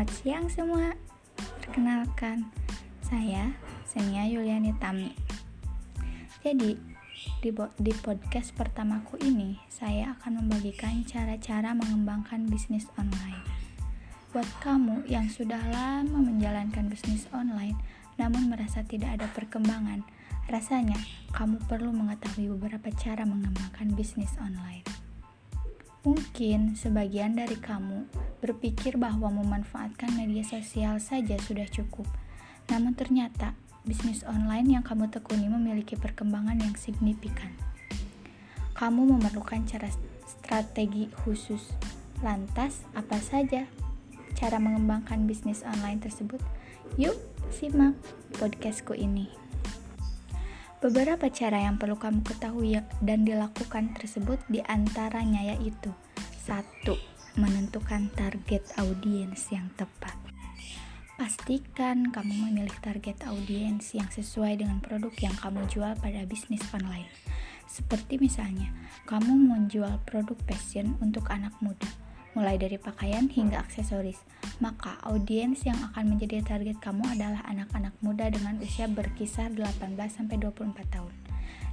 selamat siang semua. Perkenalkan, saya Senia Yuliani Tami. Jadi, di, di podcast pertamaku ini, saya akan membagikan cara-cara mengembangkan bisnis online. Buat kamu yang sudah lama menjalankan bisnis online, namun merasa tidak ada perkembangan, rasanya kamu perlu mengetahui beberapa cara mengembangkan bisnis online. Mungkin sebagian dari kamu berpikir bahwa memanfaatkan media sosial saja sudah cukup. Namun ternyata bisnis online yang kamu tekuni memiliki perkembangan yang signifikan. Kamu memerlukan cara strategi khusus. Lantas, apa saja cara mengembangkan bisnis online tersebut? Yuk, simak podcastku ini. Beberapa cara yang perlu kamu ketahui dan dilakukan tersebut di antaranya yaitu satu, menentukan target audiens yang tepat. Pastikan kamu memilih target audiens yang sesuai dengan produk yang kamu jual pada bisnis online. Seperti misalnya, kamu menjual produk fashion untuk anak muda, mulai dari pakaian hingga aksesoris. Maka audiens yang akan menjadi target kamu adalah anak-anak muda dengan usia berkisar 18-24 tahun.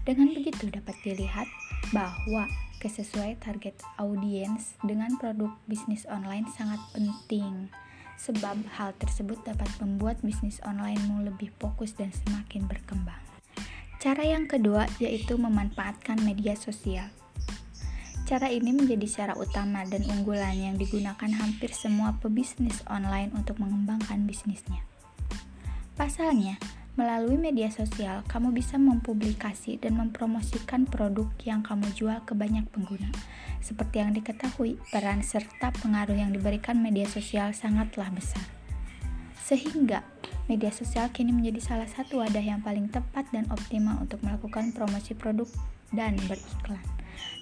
Dengan begitu dapat dilihat bahwa kesesuaian target audiens dengan produk bisnis online sangat penting sebab hal tersebut dapat membuat bisnis onlinemu lebih fokus dan semakin berkembang. Cara yang kedua yaitu memanfaatkan media sosial. Cara ini menjadi cara utama dan unggulan yang digunakan hampir semua pebisnis online untuk mengembangkan bisnisnya. Pasalnya, Melalui media sosial, kamu bisa mempublikasi dan mempromosikan produk yang kamu jual ke banyak pengguna. Seperti yang diketahui, peran serta pengaruh yang diberikan media sosial sangatlah besar. Sehingga, media sosial kini menjadi salah satu wadah yang paling tepat dan optimal untuk melakukan promosi produk dan beriklan.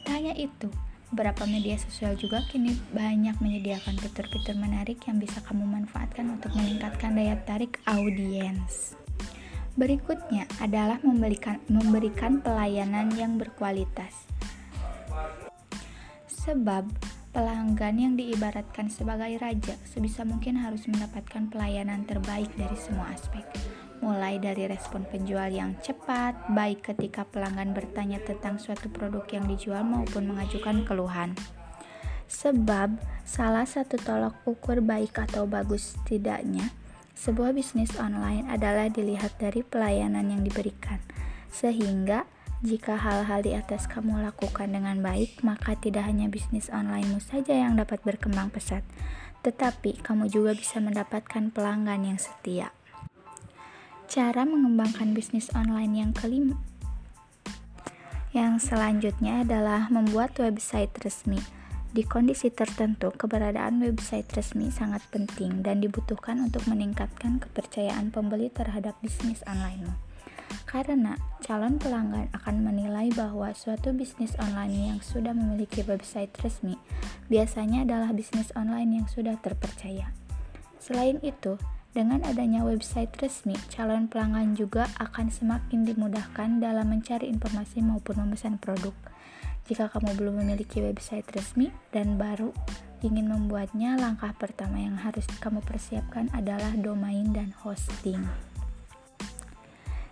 Tak hanya itu, beberapa media sosial juga kini banyak menyediakan fitur-fitur menarik yang bisa kamu manfaatkan untuk meningkatkan daya tarik audiens. Berikutnya adalah memberikan, memberikan pelayanan yang berkualitas. Sebab pelanggan yang diibaratkan sebagai raja sebisa mungkin harus mendapatkan pelayanan terbaik dari semua aspek. Mulai dari respon penjual yang cepat, baik ketika pelanggan bertanya tentang suatu produk yang dijual maupun mengajukan keluhan. Sebab salah satu tolak ukur baik atau bagus tidaknya sebuah bisnis online adalah dilihat dari pelayanan yang diberikan, sehingga jika hal-hal di atas kamu lakukan dengan baik, maka tidak hanya bisnis onlinemu saja yang dapat berkembang pesat, tetapi kamu juga bisa mendapatkan pelanggan yang setia. Cara mengembangkan bisnis online yang kelima yang selanjutnya adalah membuat website resmi. Di kondisi tertentu, keberadaan website resmi sangat penting dan dibutuhkan untuk meningkatkan kepercayaan pembeli terhadap bisnis online. Karena calon pelanggan akan menilai bahwa suatu bisnis online yang sudah memiliki website resmi biasanya adalah bisnis online yang sudah terpercaya. Selain itu, dengan adanya website resmi, calon pelanggan juga akan semakin dimudahkan dalam mencari informasi maupun memesan produk. Jika kamu belum memiliki website resmi dan baru ingin membuatnya, langkah pertama yang harus kamu persiapkan adalah domain dan hosting.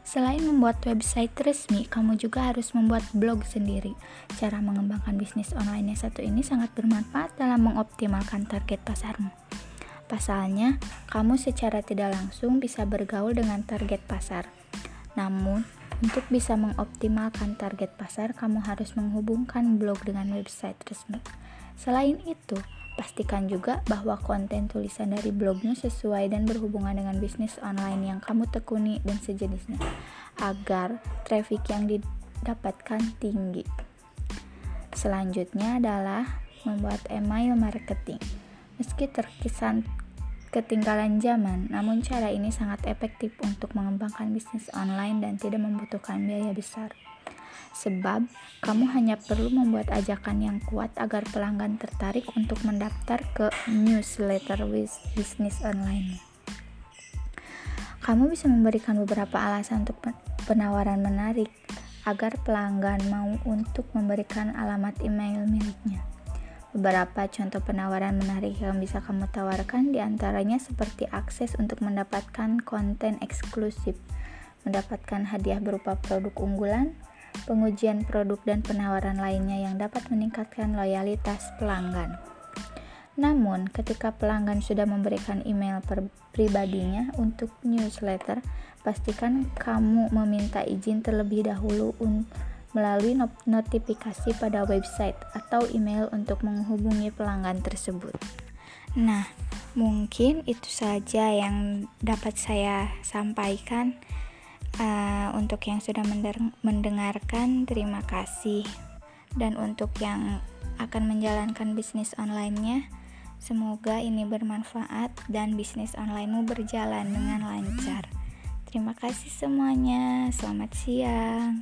Selain membuat website resmi, kamu juga harus membuat blog sendiri. Cara mengembangkan bisnis online yang satu ini sangat bermanfaat dalam mengoptimalkan target pasarmu. Pasalnya, kamu secara tidak langsung bisa bergaul dengan target pasar. Namun, untuk bisa mengoptimalkan target pasar, kamu harus menghubungkan blog dengan website resmi. Selain itu, pastikan juga bahwa konten tulisan dari blogmu sesuai dan berhubungan dengan bisnis online yang kamu tekuni dan sejenisnya, agar traffic yang didapatkan tinggi. Selanjutnya adalah membuat email marketing. Meski terkesan ketinggalan zaman, namun cara ini sangat efektif untuk mengembangkan bisnis online dan tidak membutuhkan biaya besar. Sebab, kamu hanya perlu membuat ajakan yang kuat agar pelanggan tertarik untuk mendaftar ke newsletter bisnis online. Kamu bisa memberikan beberapa alasan untuk penawaran menarik agar pelanggan mau untuk memberikan alamat email miliknya. Beberapa contoh penawaran menarik yang bisa kamu tawarkan di antaranya seperti akses untuk mendapatkan konten eksklusif, mendapatkan hadiah berupa produk unggulan, pengujian produk dan penawaran lainnya yang dapat meningkatkan loyalitas pelanggan. Namun, ketika pelanggan sudah memberikan email pribadinya untuk newsletter, pastikan kamu meminta izin terlebih dahulu untuk melalui notifikasi pada website atau email untuk menghubungi pelanggan tersebut. Nah, mungkin itu saja yang dapat saya sampaikan. Uh, untuk yang sudah mendengarkan, terima kasih. Dan untuk yang akan menjalankan bisnis online-nya, semoga ini bermanfaat dan bisnis onlinemu berjalan dengan lancar. Terima kasih semuanya. Selamat siang.